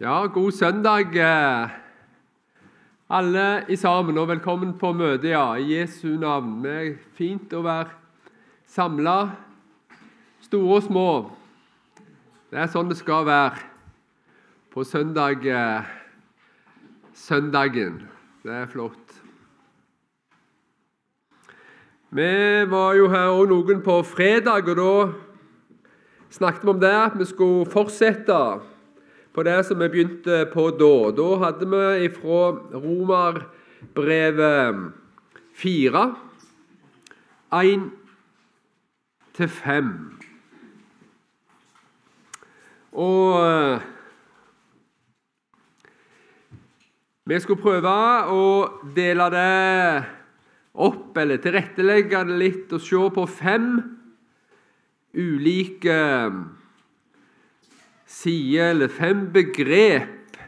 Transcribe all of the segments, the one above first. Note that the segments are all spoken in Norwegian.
Ja, god søndag, eh, alle i sammen, og velkommen på møtet, ja, i Jesu navn. Det er fint å være samla, store og små. Det er sånn det skal være på søndag, eh, søndagen. Det er flott. Vi var jo her òg noen på fredag, og da snakket vi om det at vi skulle fortsette på det som vi begynte på da. Da hadde vi fra Romerbrevet 4, 1 til 5. Og eh, vi skulle prøve å dele det opp, eller tilrettelegge det litt, og se på fem ulike sider, eller fem begrep.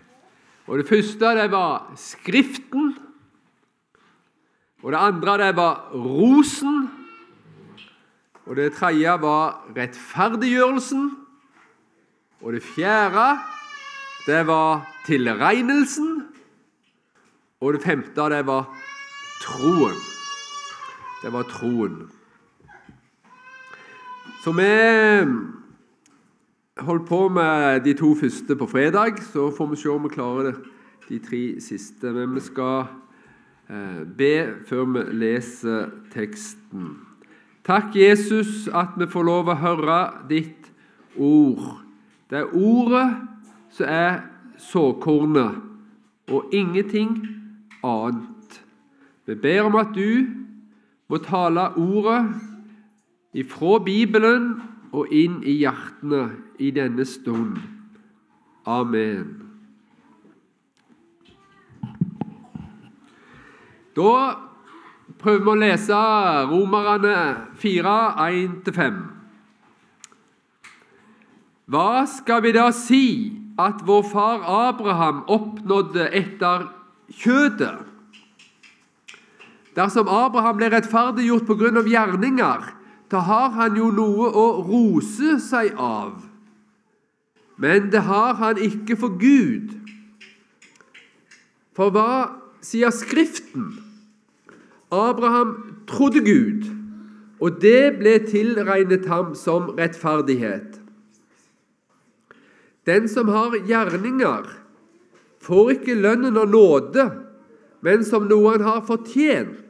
Og Det første det var Skriften. Og Det andre det var rosen. Og Det tredje var rettferdiggjørelsen. Og det fjerde det var tilregnelsen. Og det femte det var troen. Det var troen. Så vi holdt på med de to første på fredag. Så får vi se om vi klarer de tre siste. Men vi skal eh, be før vi leser teksten. Takk, Jesus, at vi får lov å høre ditt ord. Det er ordet som er såkornet, og ingenting annet. Vi ber om at du må tale ordet ifra Bibelen og inn i hjertene i denne stund. Amen. Da prøver vi å lese Romerne 4, 1-5. Hva skal vi da si at vår far Abraham oppnådde etter kjødet? Dersom Abraham ble rettferdiggjort pga. gjerninger, da har han jo noe å rose seg av. Men det har han ikke for Gud. For hva sier Skriften? Abraham trodde Gud, og det ble tilregnet ham som rettferdighet. Den som har gjerninger, får ikke lønnen av nåde, men som noe han har fortjent.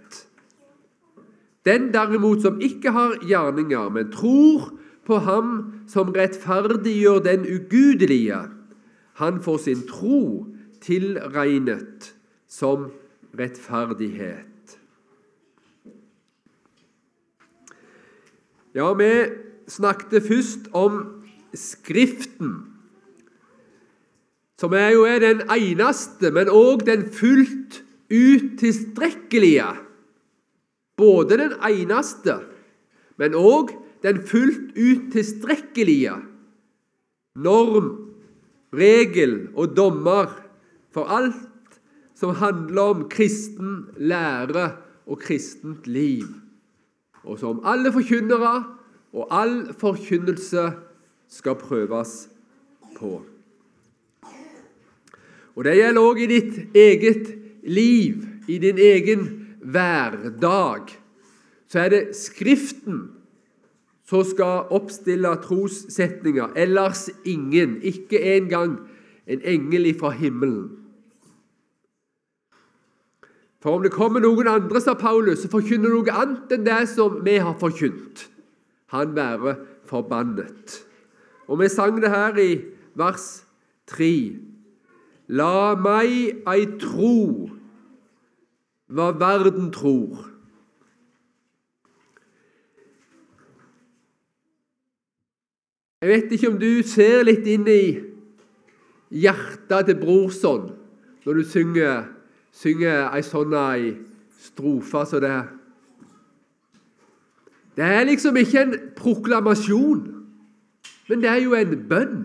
Den derimot som ikke har gjerninger, men tror på ham som rettferdiggjør den ugudelige, han får sin tro tilregnet som rettferdighet. Ja, vi snakket først om Skriften, som er jo er den eneste, men òg den fullt ut tilstrekkelige både den eneste, men òg den fullt ut tilstrekkelige norm, regel og dommer for alt som handler om kristen lære og kristent liv, og som alle forkynnere og all forkynnelse skal prøves på. Og Det gjelder òg i ditt eget liv, i din egen hverdag, så er det Skriften som skal oppstille trossetninger. Ellers ingen, ikke engang en engel fra himmelen. For om det kommer noen andre, sa Paulus, så forkynner noe annet enn det som vi har forkynt. Han være forbannet. Og vi sang det her i vers 3. La meg ei tro hva verden tror. Jeg vet ikke om du ser litt inn i hjertet til Brorson når du synger, synger ei sånn ei strofe som det. Det er liksom ikke en proklamasjon, men det er jo en bønn.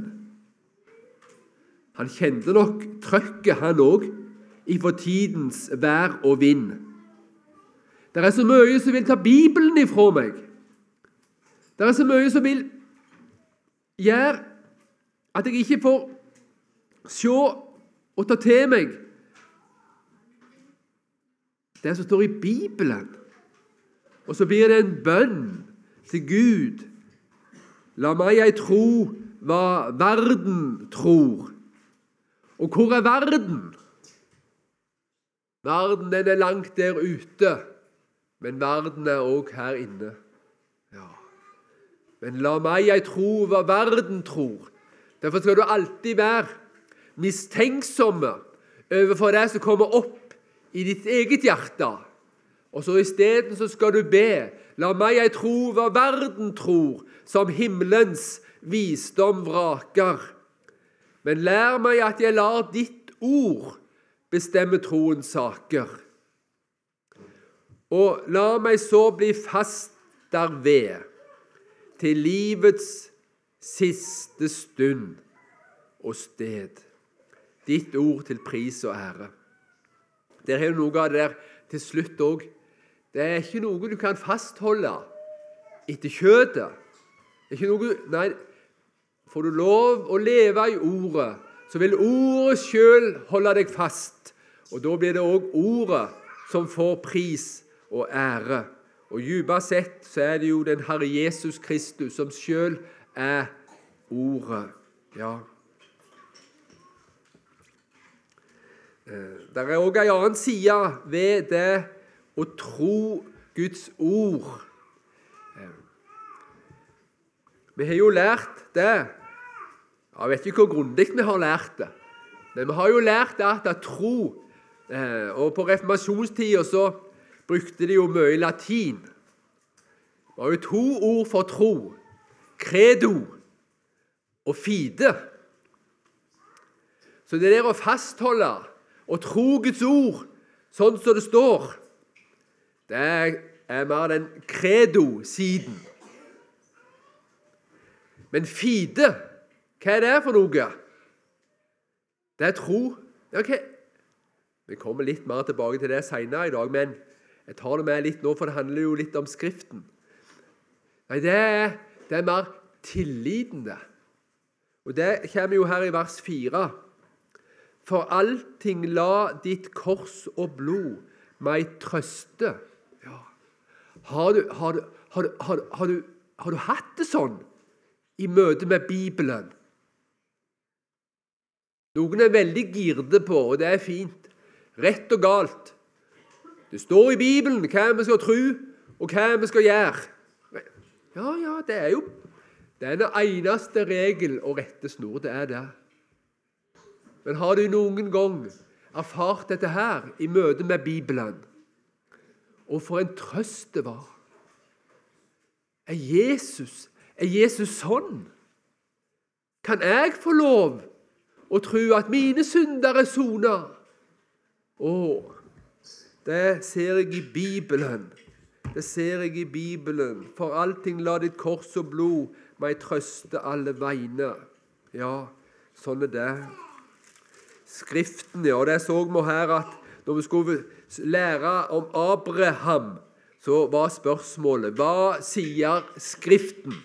Han kjente nok trøkket, han òg ifra tidens vær og vind. Det er så mye som vil ta Bibelen ifra meg. Det er så mye som vil gjøre at jeg ikke får se og ta til meg det som står i Bibelen. Og så blir det en bønn til Gud. La meg ei tro hva verden tror. Og hvor er verden? Verden den er langt der ute, men verden er òg her inne. Ja. Men la meg ei tro hva verden tror. Derfor skal du alltid være mistenksomme overfor det som kommer opp i ditt eget hjerte. Og så isteden så skal du be. La meg ei tro hva verden tror, som himmelens visdom vraker. Men lær meg at jeg lar ditt ord bestemme troens saker. Og la meg så bli fast derved til livets siste stund og sted. Ditt ord til pris og ære. Der har du noe av det der til slutt òg. Det er ikke noe du kan fastholde etter kjøttet. Det er ikke noe, nei, Får du lov å leve i Ordet, så vil Ordet sjøl holde deg fast. Og Da blir det òg Ordet som får pris og ære. Og Dypest sett så er det jo den Herre Jesus Kristus som sjøl er Ordet. Ja. Eh, det er òg ei annen side ved det å tro Guds ord. Eh, vi har jo lært det Jeg vet ikke hvor grundig vi har lært det, men vi har jo lært at, at tro eh, Og på reformasjonstida så brukte de jo mye latin. Det var jo to ord for tro. Credo og fide. Så det der å fastholde og tro Guds ord sånn som det står, det er mer den credo-siden. Men fide, hva er det for noe? Det er tro. Okay. Vi kommer litt mer tilbake til det senere i dag, men jeg tar det med litt nå, for det handler jo litt om Skriften. Nei, det er, det er mer tillitende. Og Det kommer jo her i vers 4. For allting la ditt kors og blod meg trøste. Ja. Har, du, har, du, har, du, har du hatt det sånn i møte med Bibelen? Noen er veldig girde på, og det er fint. Rett og galt. Det står i Bibelen hva vi skal tro, og hva vi skal gjøre. Ja, ja, det er jo det er den eneste regel og rettesnor. Det er det. Men har du noen gang erfart dette her i møte med Bibelen? Og for en trøst det var. Er Jesus, er Jesus sånn? Kan jeg få lov å tro at mine synder er sona? Å, det ser jeg i Bibelen. Det ser jeg i Bibelen. For allting la ditt kors og blod meg trøste alle vegne. Ja, sånn er det. Skriften, ja. Det så vi her at når vi skulle lære om Abraham, så var spørsmålet hva sier Skriften?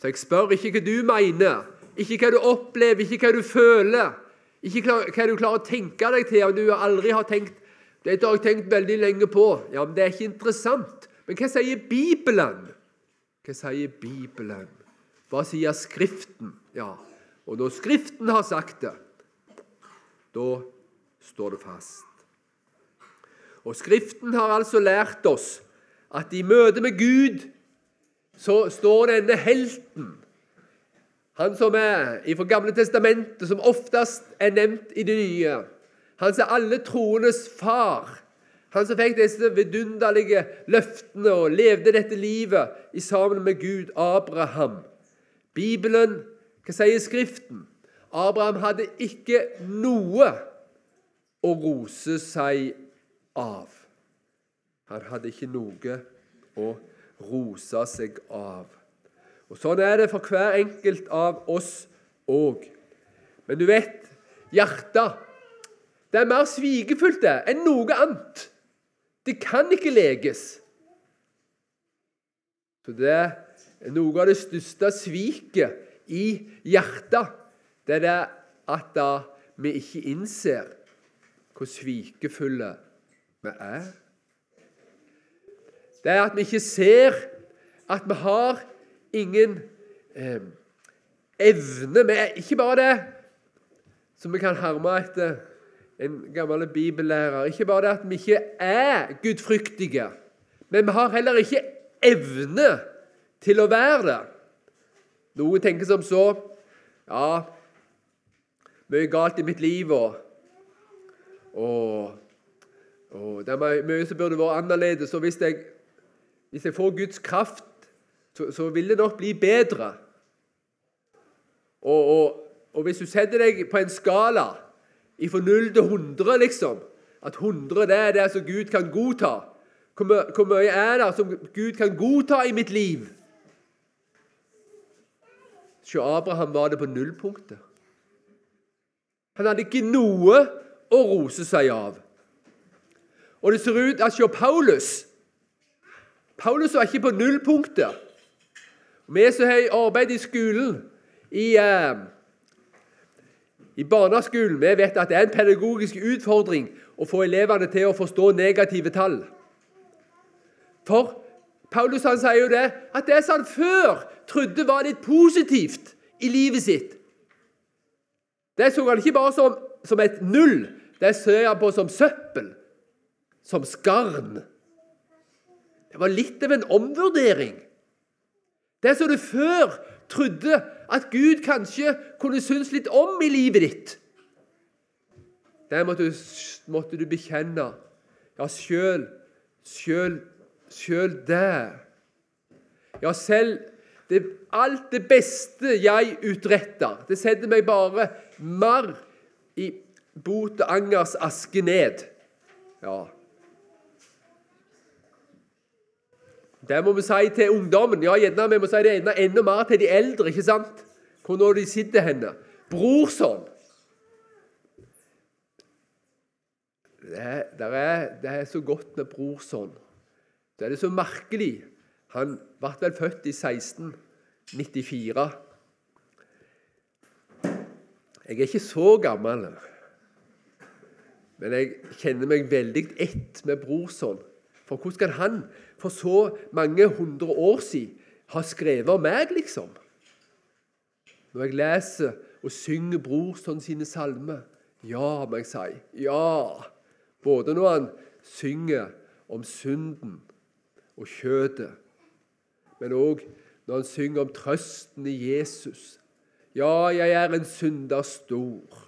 Så jeg spør ikke hva du mener, ikke hva du opplever, ikke hva du føler, ikke hva du klarer å tenke deg til om du aldri har tenkt Dette har jeg tenkt veldig lenge på. Ja, men Det er ikke interessant. Men hva sier Bibelen? Hva sier Bibelen? Hva sier Skriften? Ja, Og når Skriften har sagt det, da står det fast. Og Skriften har altså lært oss at i møte med Gud så står denne helten, han som er fra Gamle testamentet, som oftest er nevnt i det nye, han som er alle troendes far, han som fikk disse vidunderlige løftene og levde dette livet i sammen med Gud, Abraham. Bibelen, hva sier Skriften? Abraham hadde ikke noe å rose seg av. Han hadde ikke noe å rose seg av. Og Sånn er det for hver enkelt av oss òg. Men du vet, hjertet det er mer svikefullt enn noe annet. Det kan ikke leges. Så det er noe av det største sviket i hjertet det er det at da vi ikke innser hvor svikefulle vi er. Det er at vi ikke ser at vi har ingen eh, evne er ikke bare det som vi kan herme etter en gammel bibellærer. Ikke bare det at vi ikke er gudfryktige, men vi har heller ikke evne til å være det. Noen tenker som så Ja, mye galt i mitt liv, og, og, og det er mye som burde vært annerledes. Og hvis jeg, hvis jeg får Guds kraft, så, så, vil det nok bli bedre. Og, og, og hvis du setter deg på en skala fra 0 til 100, liksom At 100 det er det som Gud kan godta. Hvor mye er det som Gud kan godta i mitt liv? Se, Abraham var det på nullpunktet. Han hadde ikke noe å rose seg av. Og det ser ut at se Paulus Paulus var ikke på nullpunktet. Vi som har arbeid i skolen, i, eh, i barneskolen, vi vet at det er en pedagogisk utfordring å få elevene til å forstå negative tall. For Paulus han sier jo det at det som han før trodde var litt positivt i livet sitt, det så han ikke bare som, som et null, det ser han på som søppel, som skarn. Det var litt av en omvurdering. Det som du før trodde at Gud kanskje kunne synes litt om i livet ditt, det måtte du, måtte du bekjenne. Ja, sjøl, sjøl sjøl det. Ja, selv det, alt det beste jeg utretter, det setter meg bare mer i bot og angers aske ned. Ja. Det må vi si til ungdommen. Ja, gjerne vi må si det enda, enda mer til de eldre. ikke sant? Hvor nå de sitter henne. Brorson. Det, det, er, det er så godt med brorson. Det er det så merkelig. Han ble vel født i 1694. Jeg er ikke så gammel, men jeg kjenner meg veldig ett med brorson. For hvordan kan han for så mange hundre år siden har skrevet om meg, liksom? Når jeg leser og synger brorson sine salmer Ja, må jeg si. Ja. Både når han synger om synden og kjødet, men òg når han synger om trøsten i Jesus. Ja, jeg er en synder stor.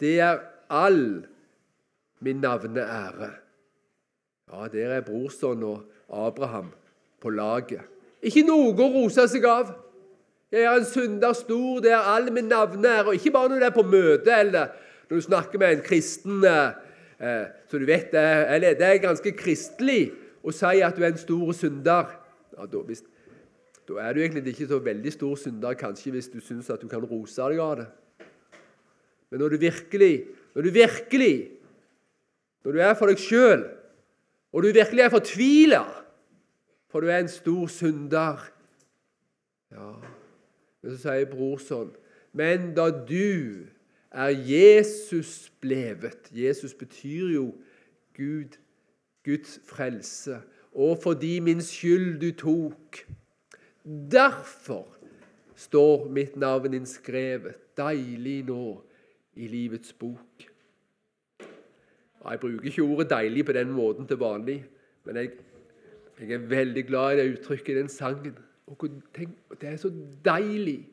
Det er all min navneære. Ja, der er brorson og Abraham på laget. Ikke noe å rose seg av. Jeg er en synder stor, det er all min navneære. Og ikke bare når du er på møte eller når du snakker med en kristen eh, eh så du vet, det, det er ganske kristelig å si at du er en stor synder, ja, da, hvis, da, er du egentlig ikke så veldig stor synder kanskje hvis du syns at du kan rose deg av det. Men når du virkelig, når du virkelig, når du er for deg sjøl, og du virkelig er fortvila, for du er en stor synder Ja, men så sier brorson Men da du er Jesus blevet Jesus betyr jo Gud Guds frelse, og fordi min skyld du tok. Derfor står mitt navn innskrevet deilig nå i livets bok. Jeg bruker ikke ordet 'deilig' på den måten til vanlig, men jeg, jeg er veldig glad i det uttrykket i den sangen. Og tenk, det er så deilig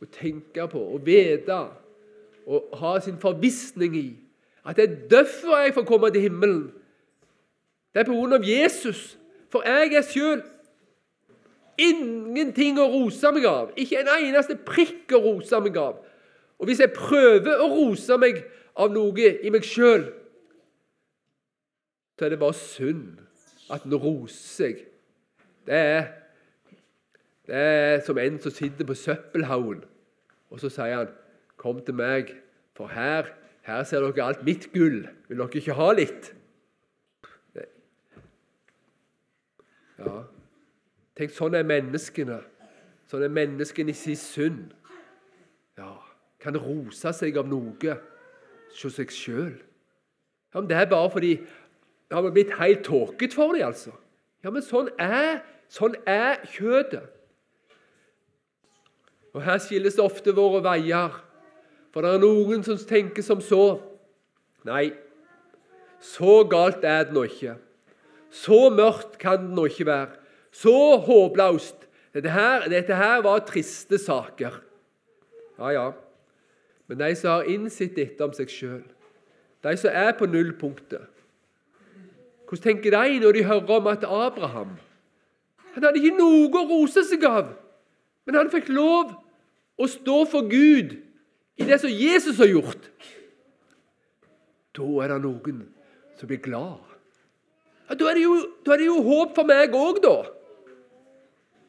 å tenke på og vite og ha sin forvissning i at det er derfor jeg får komme til himmelen. Det er på grunn av Jesus. For jeg er sjøl ingenting å rose meg av. Ikke en eneste prikk å rose meg av. Og hvis jeg prøver å rose meg av noe i meg sjøl, så er det bare synd at en roser seg. Det er, det er som en som sitter på søppelhaugen, og så sier han 'Kom til meg, for her, her ser dere alt mitt gull. Vil dere ikke ha litt?' Ja. Tenk, sånn er menneskene. Sånn er menneskene i sin synd. Ja, kan rose seg av noe hos seg sjøl. Ja, men det er bare fordi det har blitt helt tåket for dem, altså. Ja, men sånn er, sånn er kjøttet. Og Her skilles ofte våre veier, for det er noen som tenker som så. Nei, så galt er det nå ikke. Så mørkt kan det nå ikke være. Så håpløst. Dette her, dette her var triste saker. Ja, ja. Men de som har innsett dette om seg sjøl, de som er på nullpunktet Hvordan tenker de når de hører om at Abraham Han hadde ikke noe å rose seg av, men han fikk lov å stå for Gud i det som Jesus har gjort. Da er det noen som blir glad. Ja, da, er jo, da, er det jo, håp for meg òg, da.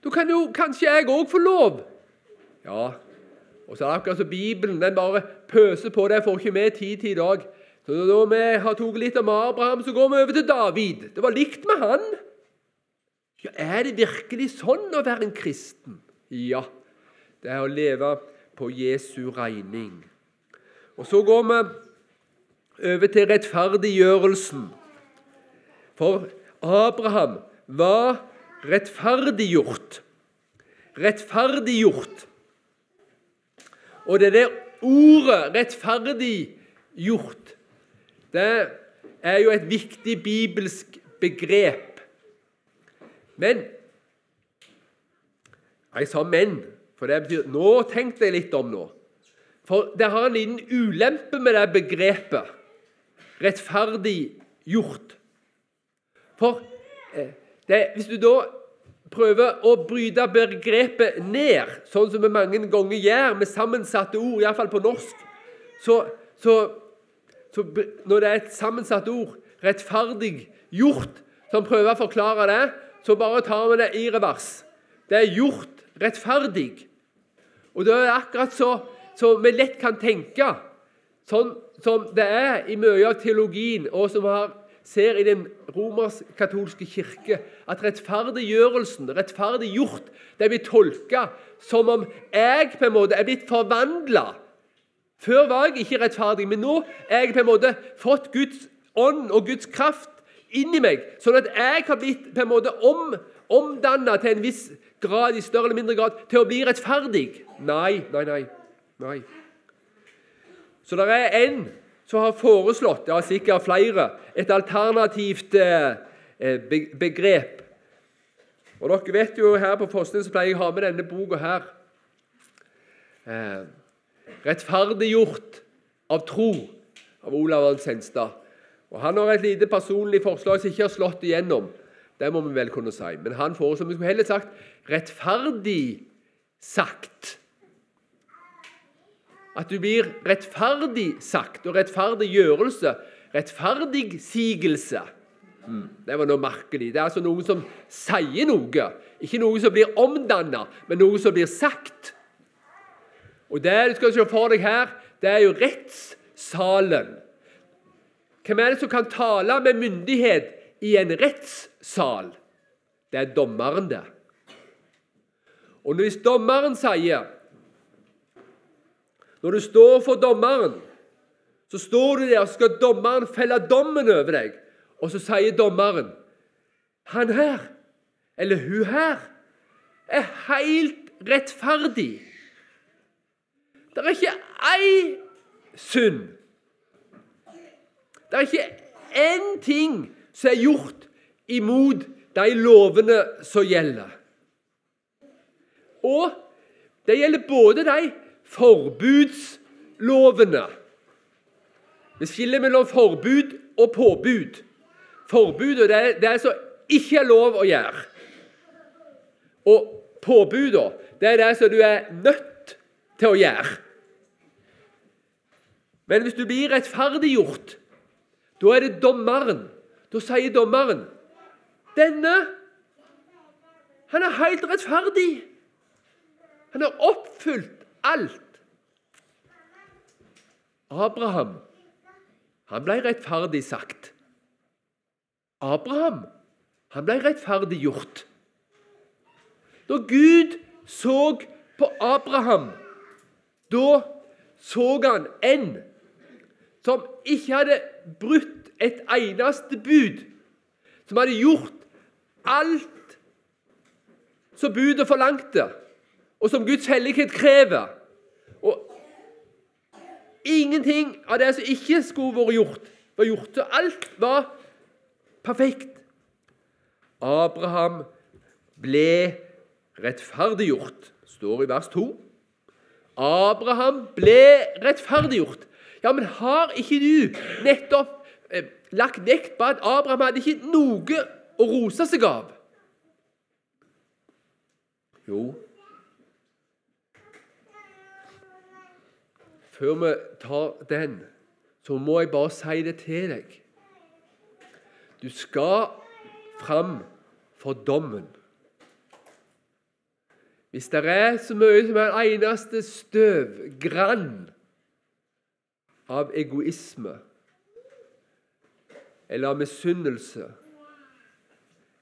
Da kan jo kanskje jeg òg få lov. Ja, og så er det akkurat som Bibelen den bare pøser på. deg får ikke med tid til i dag. Så Når vi har tatt litt om Abraham, så går vi over til David. Det var likt med han. Ja, Er det virkelig sånn å være en kristen? Ja. Det er å leve på Jesu regning. Og Så går vi over til rettferdiggjørelsen. For Abraham var rettferdiggjort. Rettferdiggjort. Og det der ordet 'rettferdiggjort' det er jo et viktig bibelsk begrep. Men Jeg sa 'men', for det betyr Nå tenkte jeg litt om nå. For det har en liten ulempe med det begrepet. Rettferdig gjort. For eh, det, hvis du da prøver å bryte begrepet ned, sånn som vi mange ganger gjør med sammensatte ord, iallfall på norsk, så, så, så, når det er et sammensatt ord, rettferdig gjort, som prøver å forklare det, så bare tar vi det i revers. Det er gjort rettferdig. Og det er akkurat så, så vi lett kan tenke, sånn som det er i mye av teologien, og som har ser i den romersk-katolske kirke at rettferdiggjørelsen, rettferdiggjort, det blir tolka som om jeg på en måte er blitt forvandla. Før var jeg ikke rettferdig, men nå er jeg på en måte fått Guds ånd og Guds kraft inni meg, sånn at jeg har blitt på en måte om, omdanna til en viss grad, i større eller mindre grad, til å bli rettferdig. Nei, nei, nei. nei. Så det er en som har foreslått, ja sikkert flere, et alternativt eh, eh begrep. Og Dere vet jo her på forskning så pleier jeg å ha med denne boka her. Eh, 'Rettferdiggjort av tro' av Olav Senstad. Og Han har et lite personlig forslag som ikke har slått igjennom. Det må vi vel kunne si. Men han foreslår vi skulle heller sagt 'rettferdig sagt'. At du blir rettferdig sagt, og rettferdig gjørelse. Rettferdigsigelse. Mm, det var noe merkelig. Det er altså noen som sier noe. Ikke noe som blir omdanna, men noe som blir sagt. Og Det du skal se for deg her, det er jo rettssalen. Hvem er det som kan tale med myndighet i en rettssal? Det er dommeren, det. Og hvis dommeren sier når du står for dommeren, så står du der, og skal dommeren felle dommen over deg. Og så sier dommeren Han her, eller hun her, er helt rettferdig. Det er ikke ei synd. Det er ikke én ting som er gjort imot de lovene som gjelder. Og det gjelder både de forbudslovene. Vi skiller mellom forbud og påbud. Forbudet det er det som ikke er lov å gjøre. Og påbudene det er det som du er nødt til å gjøre. Men hvis du blir rettferdiggjort, da er det dommeren. Da sier dommeren Denne han er helt rettferdig. Han har oppfylt alt. Abraham han ble rettferdig sagt. Abraham han ble rettferdiggjort. Når Gud så på Abraham, da så han en som ikke hadde brutt et eneste bud, som hadde gjort alt som budet forlangte, og som Guds hellighet krever. Og ingenting av det som ikke skulle vært gjort, var gjort. Så alt var perfekt. Abraham ble rettferdiggjort, står i vers 2. Abraham ble rettferdiggjort. Ja, men har ikke du nettopp eh, lagt vekt på at Abraham hadde ikke noe å rose seg av? Jo Før vi tar den, så må jeg bare si det til deg. Du skal fram for dommen. Hvis det er så mye som en eneste støv, grann, av egoisme eller av misunnelse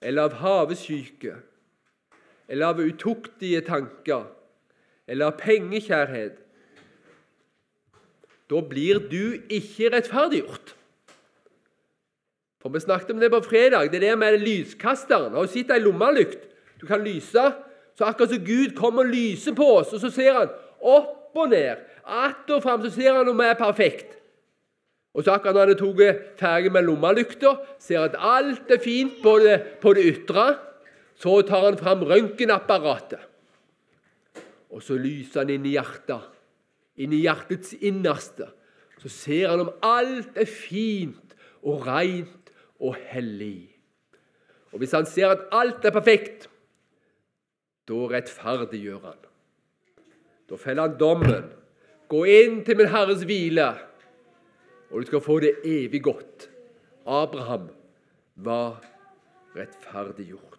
eller av havesyke eller av utuktige tanker eller av pengekjærhet Da blir du ikke rettferdiggjort. For Vi snakket om det på fredag. Det der med lyskasteren. Har du sett ei lommelykt? Du kan lyse. Så akkurat som Gud kommer og lyser på oss, og så ser han opp og ned. Att og fram så ser han om vi er perfekt. Og så akkurat når han tatt ferdig med lommelykta, ser at alt er fint på det, på det ytre, så tar han fram røntgenapparatet. Og så lyser han inn i hjertet, inn i hjertets innerste. Så ser han om alt er fint og rent og hellig. Og Hvis han ser at alt er perfekt, da rettferdiggjør han. Da feller han dommen. Gå inn til min Herres hvile, og du skal få det evig godt. Abraham var rettferdiggjort.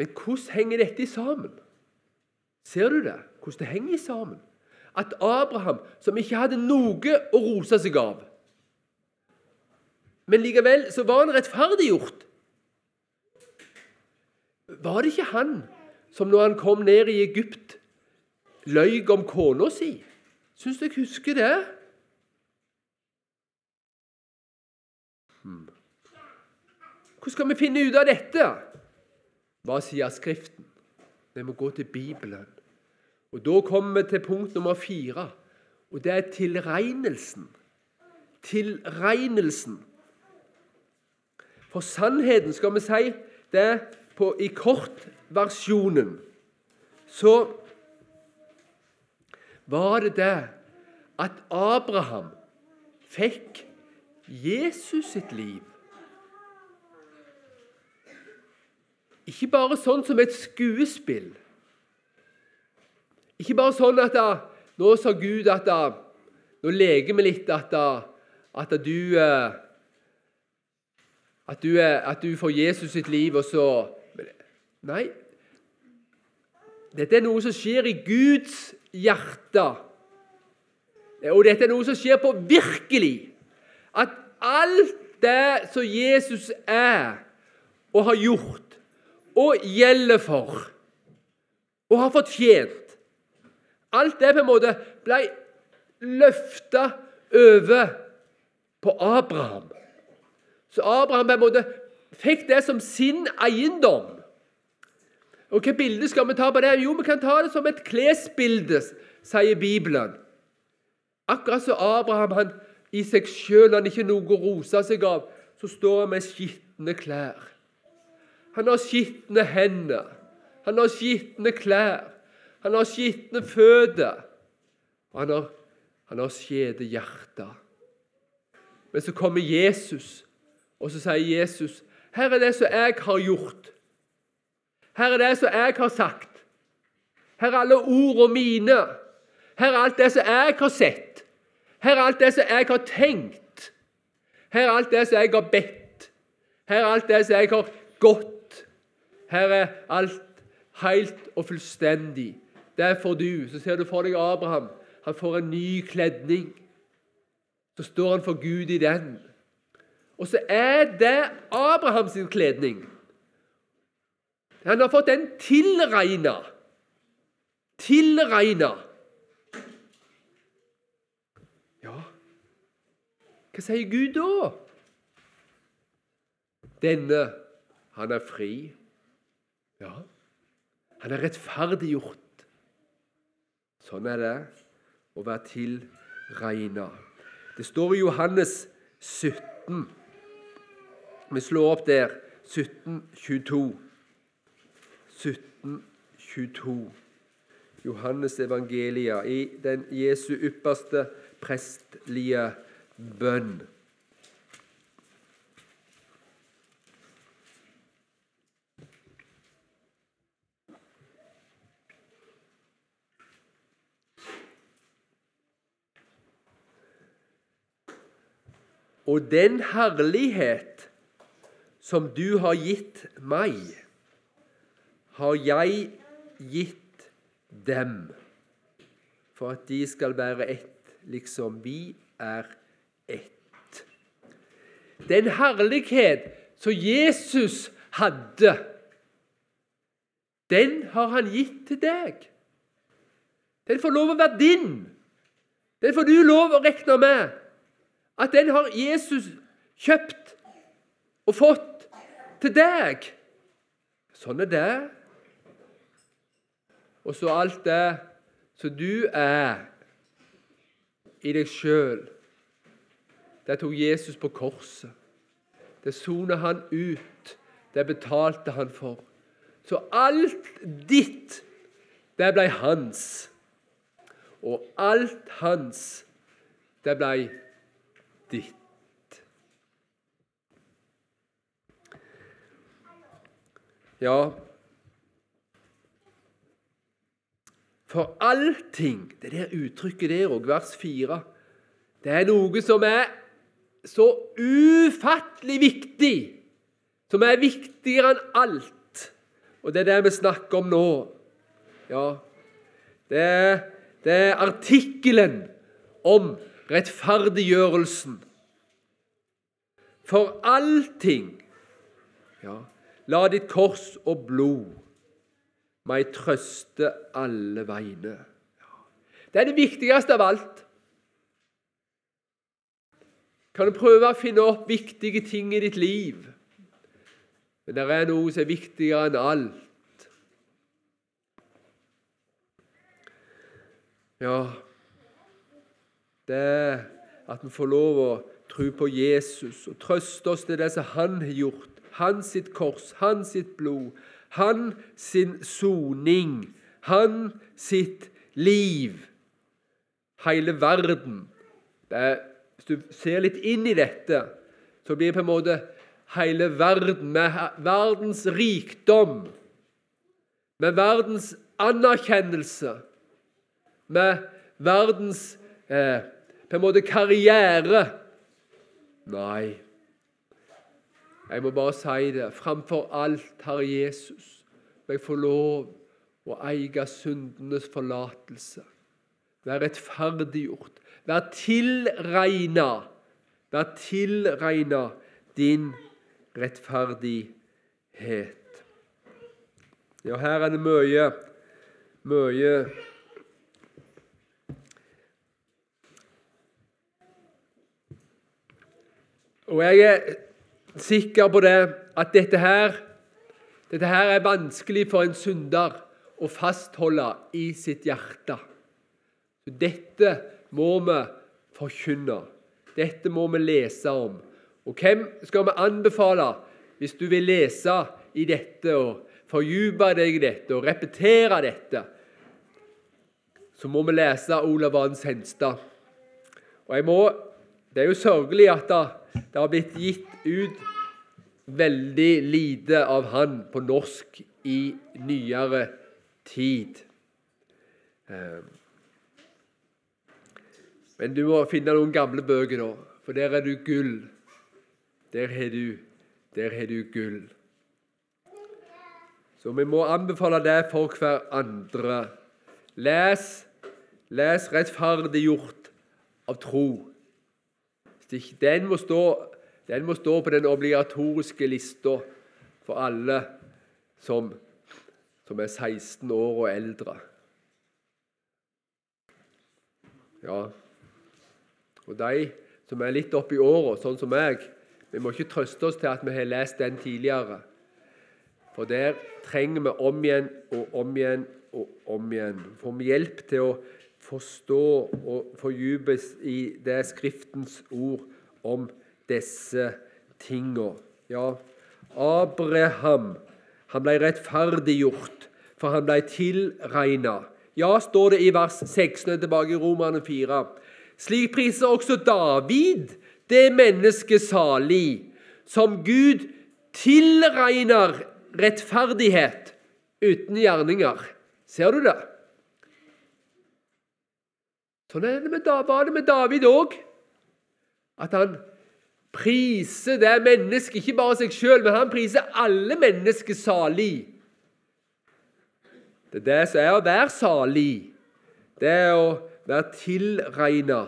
Men hvordan henger dette sammen? Ser du det? Hvordan det henger sammen? at Abraham, som ikke hadde noe å rose seg av Men likevel så var han rettferdiggjort. Var det ikke han som når han kom ned i Egypt, løy om kona si? Syns jeg husker det? Hmm. Hvordan skal vi finne ut av dette? Hva sier Skriften? Vi må gå til Bibelen. Og Da kommer vi til punkt nummer fire, og det er tilregnelsen. Tilregnelsen. For sannheten, skal vi si det på, i kortversjonen, så var det det at Abraham fikk Jesus sitt liv. Ikke bare sånn som et skuespill, ikke bare sånn at da, nå sa Gud at da, Nå leker vi litt at, da, at du eh, at du, at du får Jesus sitt liv, og så Nei. Dette er noe som skjer i Guds hjerte. Og dette er noe som skjer på virkelig. At alt det som Jesus er og har gjort og gjelder for og har fortjent Alt det på en måte ble løfta over på Abraham. Så Abraham på en måte fikk det som sin eiendom. Og Hvilket bilde skal vi ta på det? Jo, vi kan ta det som et klesbilde, sier Bibelen. Akkurat som Abraham han, i seg sjøl han ikke noe å rose seg av, så står han med skitne klær. Han har skitne hender. Han har skitne klær. Han har skitne føtter. Og han har, han har skjede hjerter. Men så kommer Jesus, og så sier Jesus, 'Her er det som jeg har gjort.' 'Her er det som jeg har sagt.' 'Her er alle ordene mine.' 'Her er alt det som jeg har sett.' 'Her er alt det som jeg har tenkt.' 'Her er alt det som jeg har bedt.' 'Her er alt det som jeg har gått.' 'Her er alt helt og fullstendig.' Det får du. Så ser du for deg Abraham. Han får en ny kledning. Så står han for Gud i den. Og så er det Abrahams kledning. Han har fått den tilregna. tilregna. Ja, hva sier Gud da? Denne, han er fri. Ja, han er rettferdiggjort. Sånn er det å være tilregna. Det står i Johannes 17. Vi slår opp der. 1722. 1722. Johannes evangelia i den Jesu ypperste prestlige bønn. Og den herlighet som du har gitt meg, har jeg gitt dem, for at de skal være ett, liksom vi er ett. Den herlighet som Jesus hadde, den har han gitt til deg. Den får lov å være din. Den får du lov å regne med at den har Jesus kjøpt og fått til deg. Sånn er det. Og så alt det som du er i deg sjøl, det tok Jesus på korset. Det sonet han ut. Det betalte han for. Så alt ditt, det ble hans. Og alt hans, det ble ditt. Ja For allting Det der uttrykket der òg, vers 4, det er noe som er så ufattelig viktig. Som er viktigere enn alt. Og det er det vi snakker om nå. Ja, det er, det er artikkelen om rettferdiggjørelsen. For allting ja, La ditt kors og blod meg trøste alle vegne. Det er det viktigste av alt. Kan du prøve å finne opp viktige ting i ditt liv? Men det er noe som er viktigere enn alt. Ja, det at vi får lov å tro på Jesus og trøste oss til det som han har gjort. Hans sitt kors, hans sitt blod, hans sin soning, han sitt liv. Hele verden. Er, hvis du ser litt inn i dette, så blir det på en måte hele verden, med verdens rikdom, med verdens anerkjennelse, med verdens eh, på en måte karriere. Nei, jeg må bare si det. Framfor alt, Herre Jesus, må jeg få lov å eie syndenes forlatelse. Være rettferdiggjort. Være tilregna. Være tilregna din rettferdighet. Ja, her er det mye, mye Og jeg er sikker på det at dette her, dette her er vanskelig for en synder å fastholde i sitt hjerte. Dette må vi forkynne. Dette må vi lese om. Og hvem skal vi anbefale hvis du vil lese i dette og fordype deg i dette og repetere dette? Så må vi lese Olav Vans Henstad. Og jeg må, Det er jo sørgelig at da, det har blitt gitt ut veldig lite av han på norsk i nyere tid. Ehm. Men du må finne noen gamle bøker, da, for der er du gull. Der har du, der har du gull. Så vi må anbefale det for hver andre. Les, les 'Rettferdiggjort av tro'. Den må, stå, den må stå på den obligatoriske lista for alle som, som er 16 år og eldre. Ja, og de som er litt oppi åra, sånn som meg, vi må ikke trøste oss til at vi har lest den tidligere. For der trenger vi om igjen og om igjen og om igjen. Får vi hjelp til å forstå og fordypes i det Skriftens ord om disse tingene. Ja, Abraham han ble rettferdiggjort, for han ble tilregna. Ja, står det i vers 16 tilbake i Romerne 4. Slik priser også David det mennesket salig, som Gud tilregner rettferdighet uten gjerninger. Ser du det? Sånn var det med David òg. At han priser det mennesket, ikke bare seg sjøl, men han priser alle mennesker salig. Det er det som er å være salig. Det er å være tilregna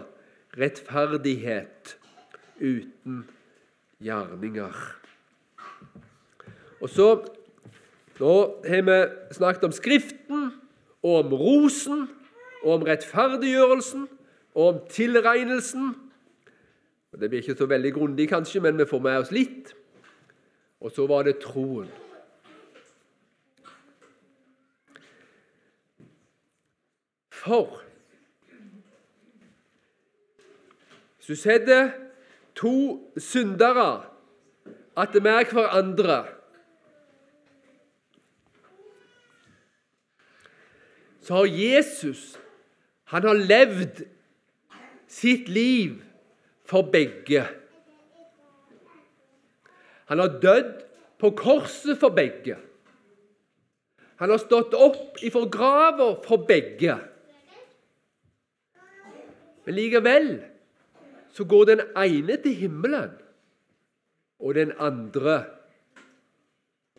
rettferdighet uten gjerninger. Og så Nå har vi snakket om Skriften, og om rosen, og om rettferdiggjørelsen, og om tilregnelsen. Det blir ikke så veldig grundig, kanskje, men vi får med oss litt. Og så var det troen. For hvis du setter to syndere attmed hverandre så har Jesus han har levd sitt liv for begge. Han har dødd på korset for begge. Han har stått opp ifra grava for begge. Men likevel så går den ene til himmelen, og den andre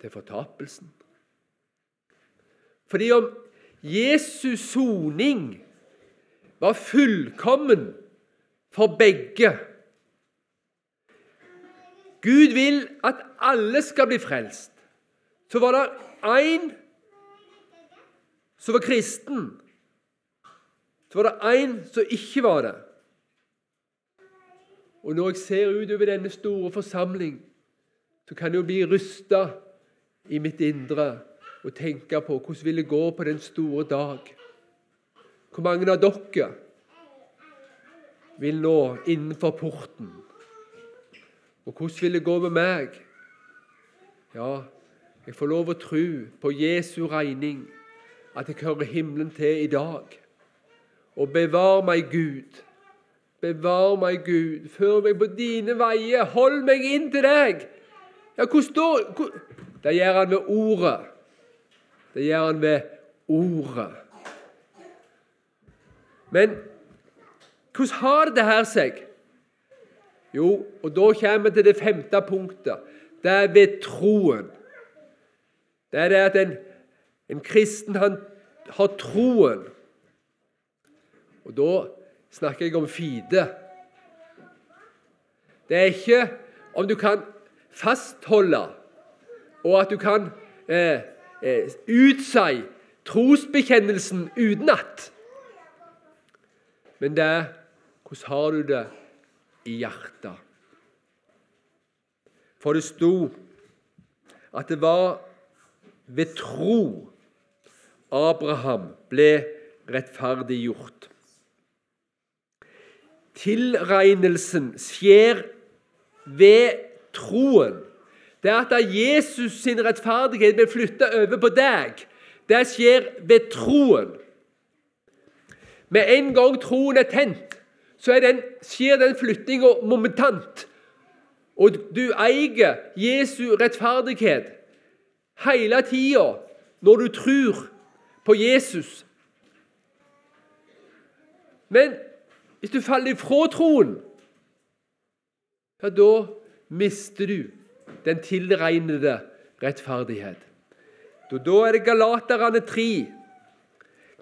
til fortapelsen. Fordi om Jesus soning var fullkommen for begge. Gud vil at alle skal bli frelst. Så var det én som var kristen. Så var det én som ikke var det. Og når jeg ser utover denne store forsamling, så kan jeg jo bli rysta i mitt indre og tenke på hvordan vil det gå på den store dag. Hvor mange av dere vil nå innenfor porten? Og hvordan vil det gå med meg? Ja, jeg får lov å tro på Jesu regning at jeg hører himmelen til i dag. Og bevar meg, Gud. Bevar meg, Gud. Før meg på dine veier. Hold meg inn til deg. Ja, hvor står Det gjør han ved ordet. Det gjør han ved ordet. Men hvordan har det her seg? Jo, og da kommer vi til det femte punktet. Det er ved troen. Det er det at en, en kristen han har troen. Og da snakker jeg om fide. Det er ikke om du kan fastholde, og at du kan eh, eh, utsi trosbekjennelsen utenat. Men det er hvordan har du det i hjertet? For det sto at det var ved tro Abraham ble rettferdiggjort. Tilregnelsen skjer ved troen. Det at Jesus sin rettferdighet blir flytta over på deg. Det skjer ved troen. Med en gang troen er tent, så er den, skjer den flyttinga momentant. Og du eier Jesu rettferdighet hele tida når du tror på Jesus. Men hvis du faller ifra troen, ja, da mister du den tilregnede rettferdighet. Da er det Galaterne 3.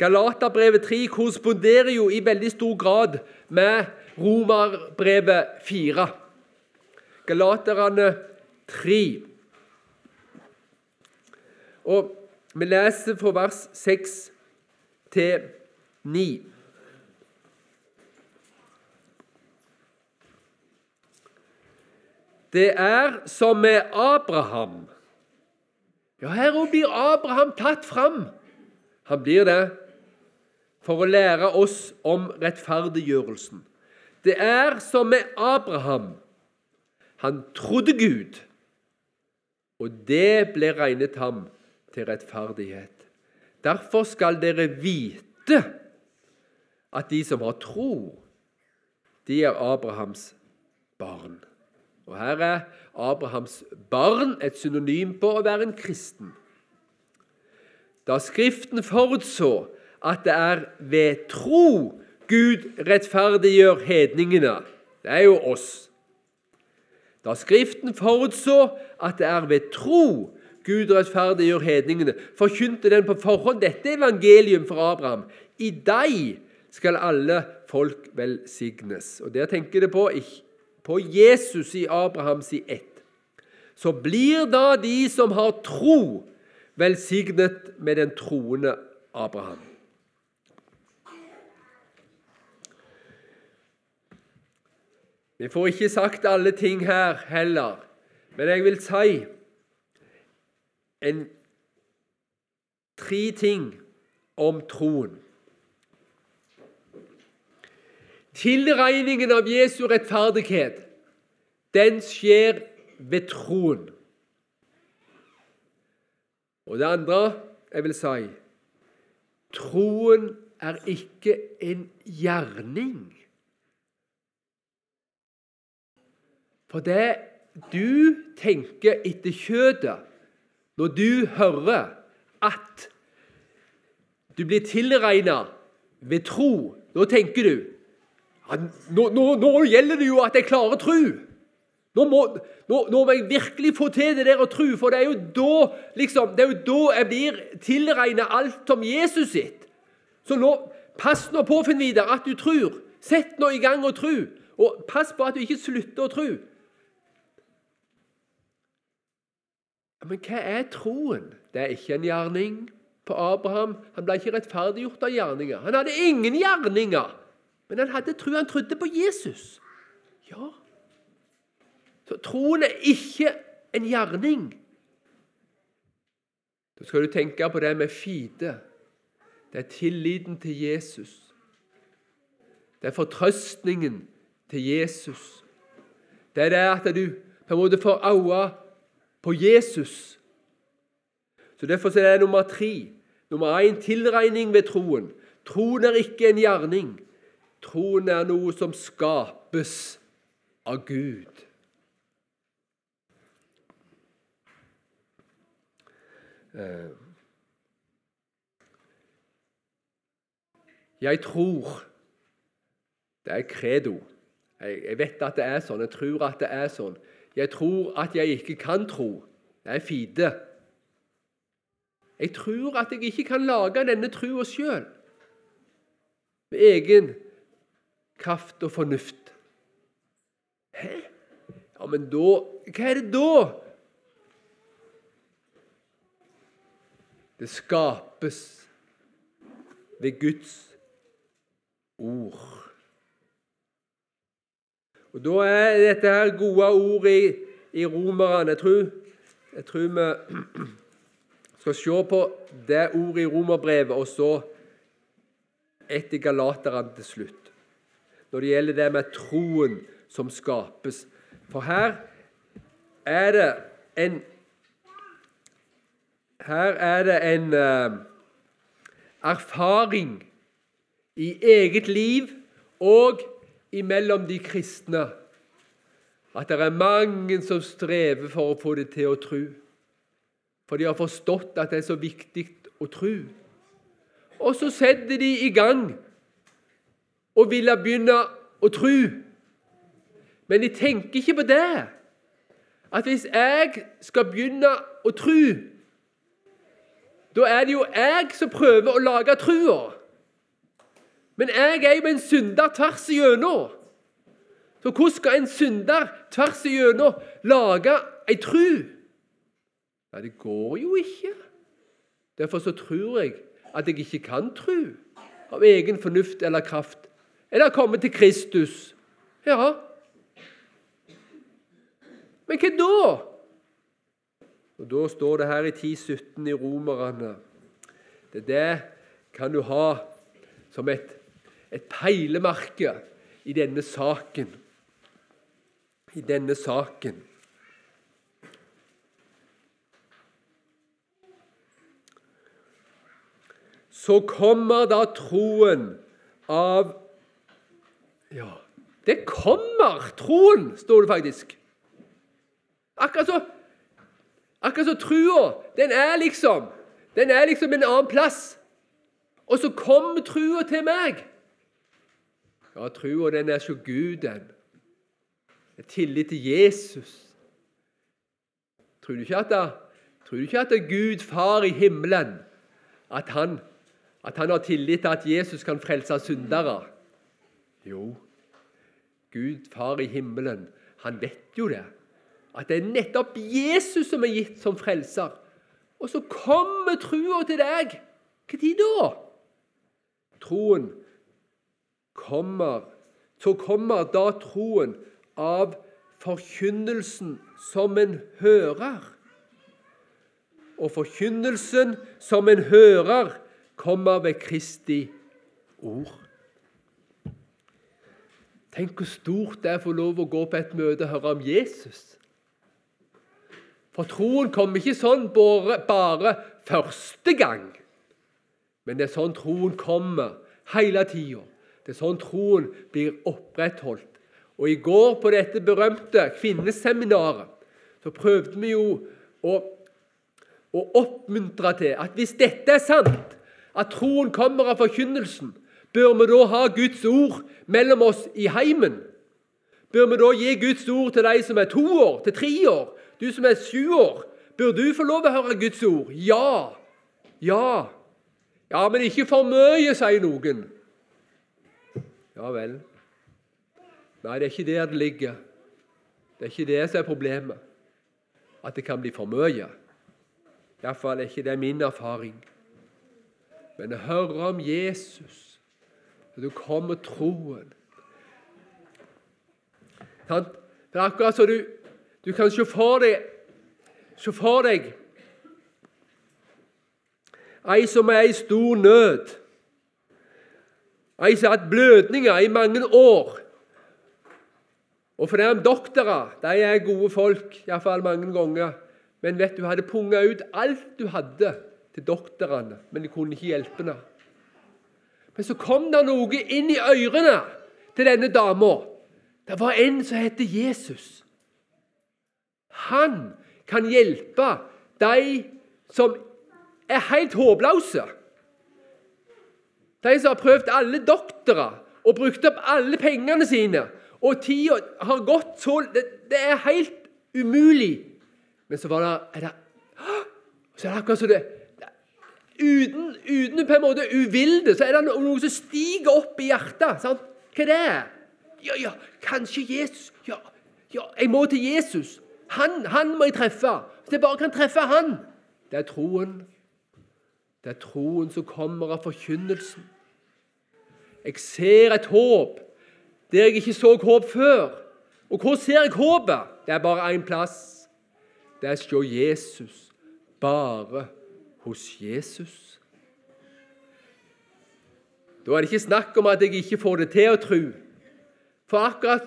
Galaterbrevet 3 korresponderer jo i veldig stor grad med Romerbrevet 4. Galaterne 3. Og vi leser fra vers 6 til 9. Det er som med Abraham. Ja, her blir Abraham tatt fram. Han blir det for å lære oss om rettferdiggjørelsen. Det er som med Abraham. Han trodde Gud, og det ble regnet ham til rettferdighet. Derfor skal dere vite at de som har tro, de er Abrahams barn. Og Her er Abrahams barn et synonym på å være en kristen. Da Skriften forutså at det er ved tro Gud rettferdiggjør hedningene, det er jo oss. Da Skriften forutså at det er ved tro Gud rettferdiggjør hedningene, forkynte den på forhånd dette evangelium for Abraham. I deg skal alle folk velsignes. Og Der tenker det på, på Jesus i Abrahams i ett. Så blir da de som har tro, velsignet med den troende Abraham. Vi får ikke sagt alle ting her heller, men jeg vil si en, tre ting om troen. Tilregningen av Jesu rettferdighet, den skjer ved troen. Og det andre jeg vil si troen er ikke en gjerning. For det du tenker etter kjødet når du hører at du blir tilregna ved tro, da tenker du nå, nå, nå, gjelder det jo at jeg klarer tro. Nå må, nå, nå må, jeg virkelig få til det der å tro, for det er jo da, liksom, det er jo da jeg blir tilregna alt som Jesus sitt. Så nå, pass nå på, Finn Vidar, at du tror. Sett nå i gang å tro. Og pass på at du ikke slutter å tro. Men hva er troen? Det er ikke en gjerning på Abraham. Han ble ikke rettferdiggjort av gjerninger. Han hadde ingen gjerninger, men han hadde tro. Han trodde på Jesus. Ja. Så troen er ikke en gjerning. Da skal du tenke på det med fide. Det er tilliten til Jesus. Det er fortrøstningen til Jesus. Det er det at du på en måte får øye på Jesus. Så Derfor er det nummer tre. Nummer én tilregning ved troen. Troen er ikke en gjerning. Troen er noe som skapes av Gud. Eh, jeg tror Det er credo. Jeg vet at det er sånn. Jeg tror at det er sånn. Jeg tror at jeg ikke kan tro. Det er fide. Jeg tror at jeg ikke kan lage denne trua sjøl. Med egen kraft og fornuft. Hæ? Ja, men da Hva er det da? Det skapes ved Guds ord. Og Da er dette her gode ord i, i Romerne jeg tror, jeg tror vi skal se på det ordet i Romerbrevet og så etter Galaterne til slutt. Når det gjelder det med troen som skapes. For her er det en Her er det en uh, erfaring i eget liv og imellom de kristne at det er mange som strever for å få det til å tro. For de har forstått at det er så viktig å tro. Og så setter de i gang og vil begynne å tro. Men de tenker ikke på det. At hvis jeg skal begynne å tro, da er det jo jeg som prøver å lage trua. Men jeg er jo en synder tvers igjennom. Så hvordan skal en synder tvers igjennom lage ei tru? Nei, det går jo ikke. Derfor så tror jeg at jeg ikke kan tru av egen fornuft eller kraft. Eller komme til Kristus. Ja. Men hva da? Og Da står det her i 10.17 i Romerne Det det kan du ha som et, et peilemerke i denne saken. I denne saken. Så kommer da troen av Ja, det kommer troen, står det faktisk. Akkurat så Akkurat så trua, den er liksom Den er liksom en annen plass. Og så kommer trua til meg. Ja, trua, den er så Gud, den. Er tillit til Jesus. Tror du ikke at, det, tror du ikke at Gud, Far i himmelen, at han, at han har tillit til at Jesus kan frelse syndere? Jo, Gud, Far i himmelen, han vet jo det at det er nettopp Jesus som er gitt som frelser. Og så kommer trua til deg. Når da? Troen kommer Så kommer da troen av forkynnelsen som en hører. Og forkynnelsen som en hører, kommer ved Kristi ord. Tenk hvor stort det er å få lov å gå på et møte og høre om Jesus. For troen kommer ikke sånn bare, bare første gang. Men det er sånn troen kommer hele tida. Det er sånn troen blir opprettholdt. Og I går på dette berømte kvinneseminaret så prøvde vi jo å, å oppmuntre til at hvis dette er sant, at troen kommer av forkynnelsen, bør vi da ha Guds ord mellom oss i heimen? Bør vi da gi Guds ord til de som er to år, til tre år, du som er sju år, bør du få lov å høre Guds ord? Ja. Ja. Ja, men ikke for mye, sier noen. Ja vel. Nei, det er ikke der det ligger. Det er ikke det som er problemet. At det kan bli for mye. Iallfall er ikke det min erfaring. Men å høre om Jesus, og du kommer troen Det er akkurat som du du kan se for deg, se for deg ei som er i stor nød. Ei som har hatt blødninger i mange år. Og for det om doktorer de er gode folk, iallfall mange ganger. Men vet du, hadde punga ut alt du hadde til doktorene, men de kunne ikke hjelpe henne. Men så kom det noe inn i ørene til denne dama. Det var en som het Jesus. Han kan hjelpe de som er helt håpløse. De som har prøvd alle doktorer og brukt opp alle pengene sine. Og tida har gått så det, det, er helt umulig. Men så var det, er det Så er det akkurat som det uten, uten på en måte uvilde, så er det noe som stiger opp i hjertet. Sant? Hva er det? Ja, ja, kanskje Jesus Ja, ja jeg må til Jesus. Han, han må jeg treffe. Hvis jeg bare kan treffe han Det er troen. Det er troen som kommer av forkynnelsen. Jeg ser et håp der jeg ikke så håp før. Og hvor ser jeg håpet? Det er bare én plass. Det er å se Jesus. Bare hos Jesus. Da er det ikke snakk om at jeg ikke får det til å tro. For akkurat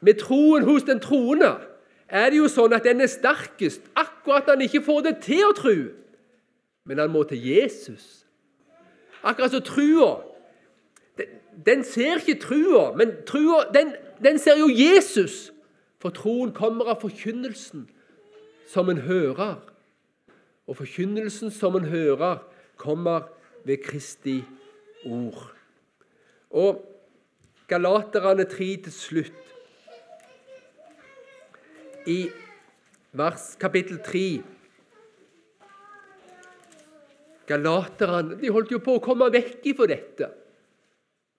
med troen hos den troende er det jo sånn at den er sterkest akkurat når han ikke får det til å tro. Men han må til Jesus. Akkurat som trua. Den, ser ikke trua, men trua, den, den ser jo Jesus. For troen kommer av forkynnelsen som en hører. Og forkynnelsen som en hører, kommer ved Kristi ord. Og Galaterne 3 til slutt i vers kapittel 3. Galaterne de holdt jo på å komme vekk ifra dette.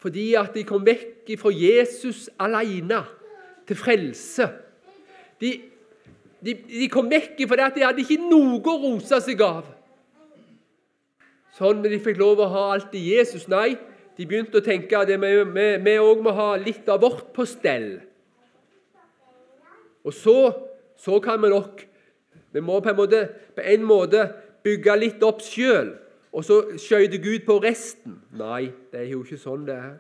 Fordi at de kom vekk ifra Jesus alene til frelse. De, de, de kom vekk ifra det at de hadde ikke noe å rose seg av. Sånn de fikk lov å ha alt i Jesus. Nei, de begynte å tenke at vi òg må ha litt av vårt på stell. Og så, så kan vi nok Vi må på en måte, på en måte bygge litt opp sjøl, og så skjøter Gud på resten. Nei, det er jo ikke sånn det er.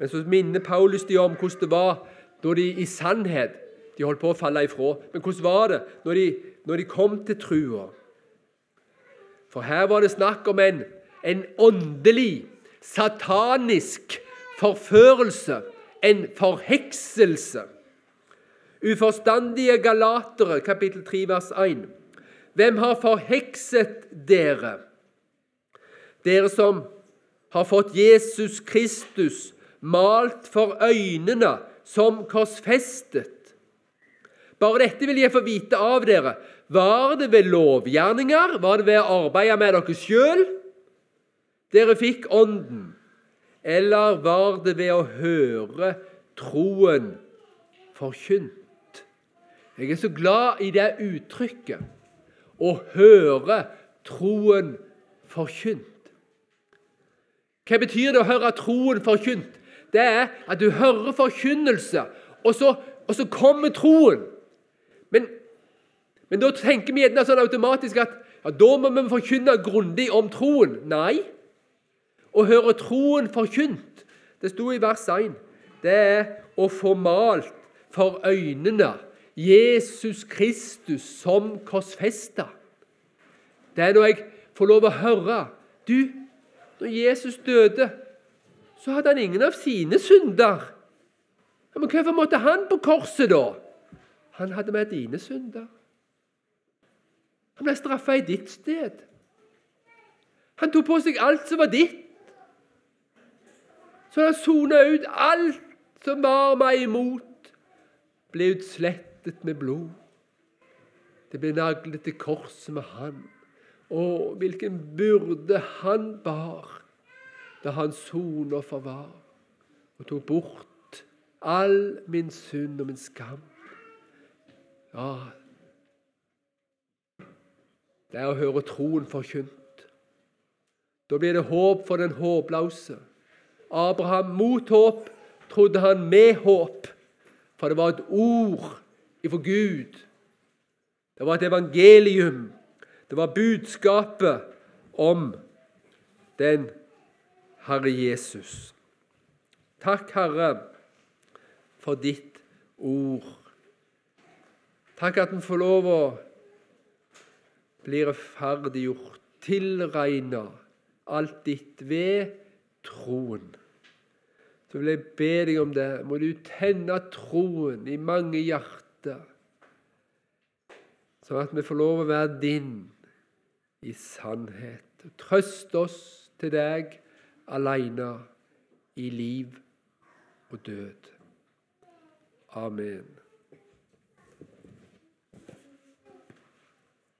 Men så minner Paulus de om hvordan det var da de i sannhet de holdt på å falle ifra. Men hvordan var det når de, når de kom til trua? For her var det snakk om en, en åndelig, satanisk forførelse, en forhekselse. Uforstandige galatere, kapittel 3, vers 1. Hvem har forhekset dere? Dere som har fått Jesus Kristus malt for øynene som korsfestet. Bare dette vil jeg få vite av dere. Var det ved lovgjerninger? Var det ved å arbeide med dere sjøl dere fikk Ånden? Eller var det ved å høre troen forkynt? Jeg er så glad i det uttrykket å høre troen forkynt. Hva betyr det å høre troen forkynt? Det er at du hører forkynnelse, og så, og så kommer troen. Men, men, da tenker vi gjerne sånn automatisk at ja, da må vi forkynne grundig om troen. Nei. Å høre troen forkynt, det sto i vers 1, det er å få malt for øynene Jesus Kristus som korsfesta. Det er når jeg får lov å høre Du, når Jesus døde, så hadde han ingen av sine synder. Men hvorfor måtte han på korset, da? Han hadde med dine synder. Han ble straffa i ditt sted. Han tok på seg alt som var ditt. Så han sona ut alt som var meg imot, ble utslettet med blod. Det ble naglet til korset med han. Å, hvilken byrde han bar da han sonoffer var og tok bort all min synd og min skam. Ja, det er å høre troen forkynt. Da blir det håp for den håpløse. Abraham mot håp trodde han med håp, for det var et ord ifra Gud. Det var et evangelium det var budskapet om den Herre Jesus. Takk, Herre, for ditt ord. Takk at en får lov å bli rettferdiggjort, tilregna alt ditt ved troen. Så vil jeg be deg om det. Må du tenne troen i mange hjerter, sånn at vi får lov å være din i sannhet. Trøst oss til deg aleine i liv og død. Amen.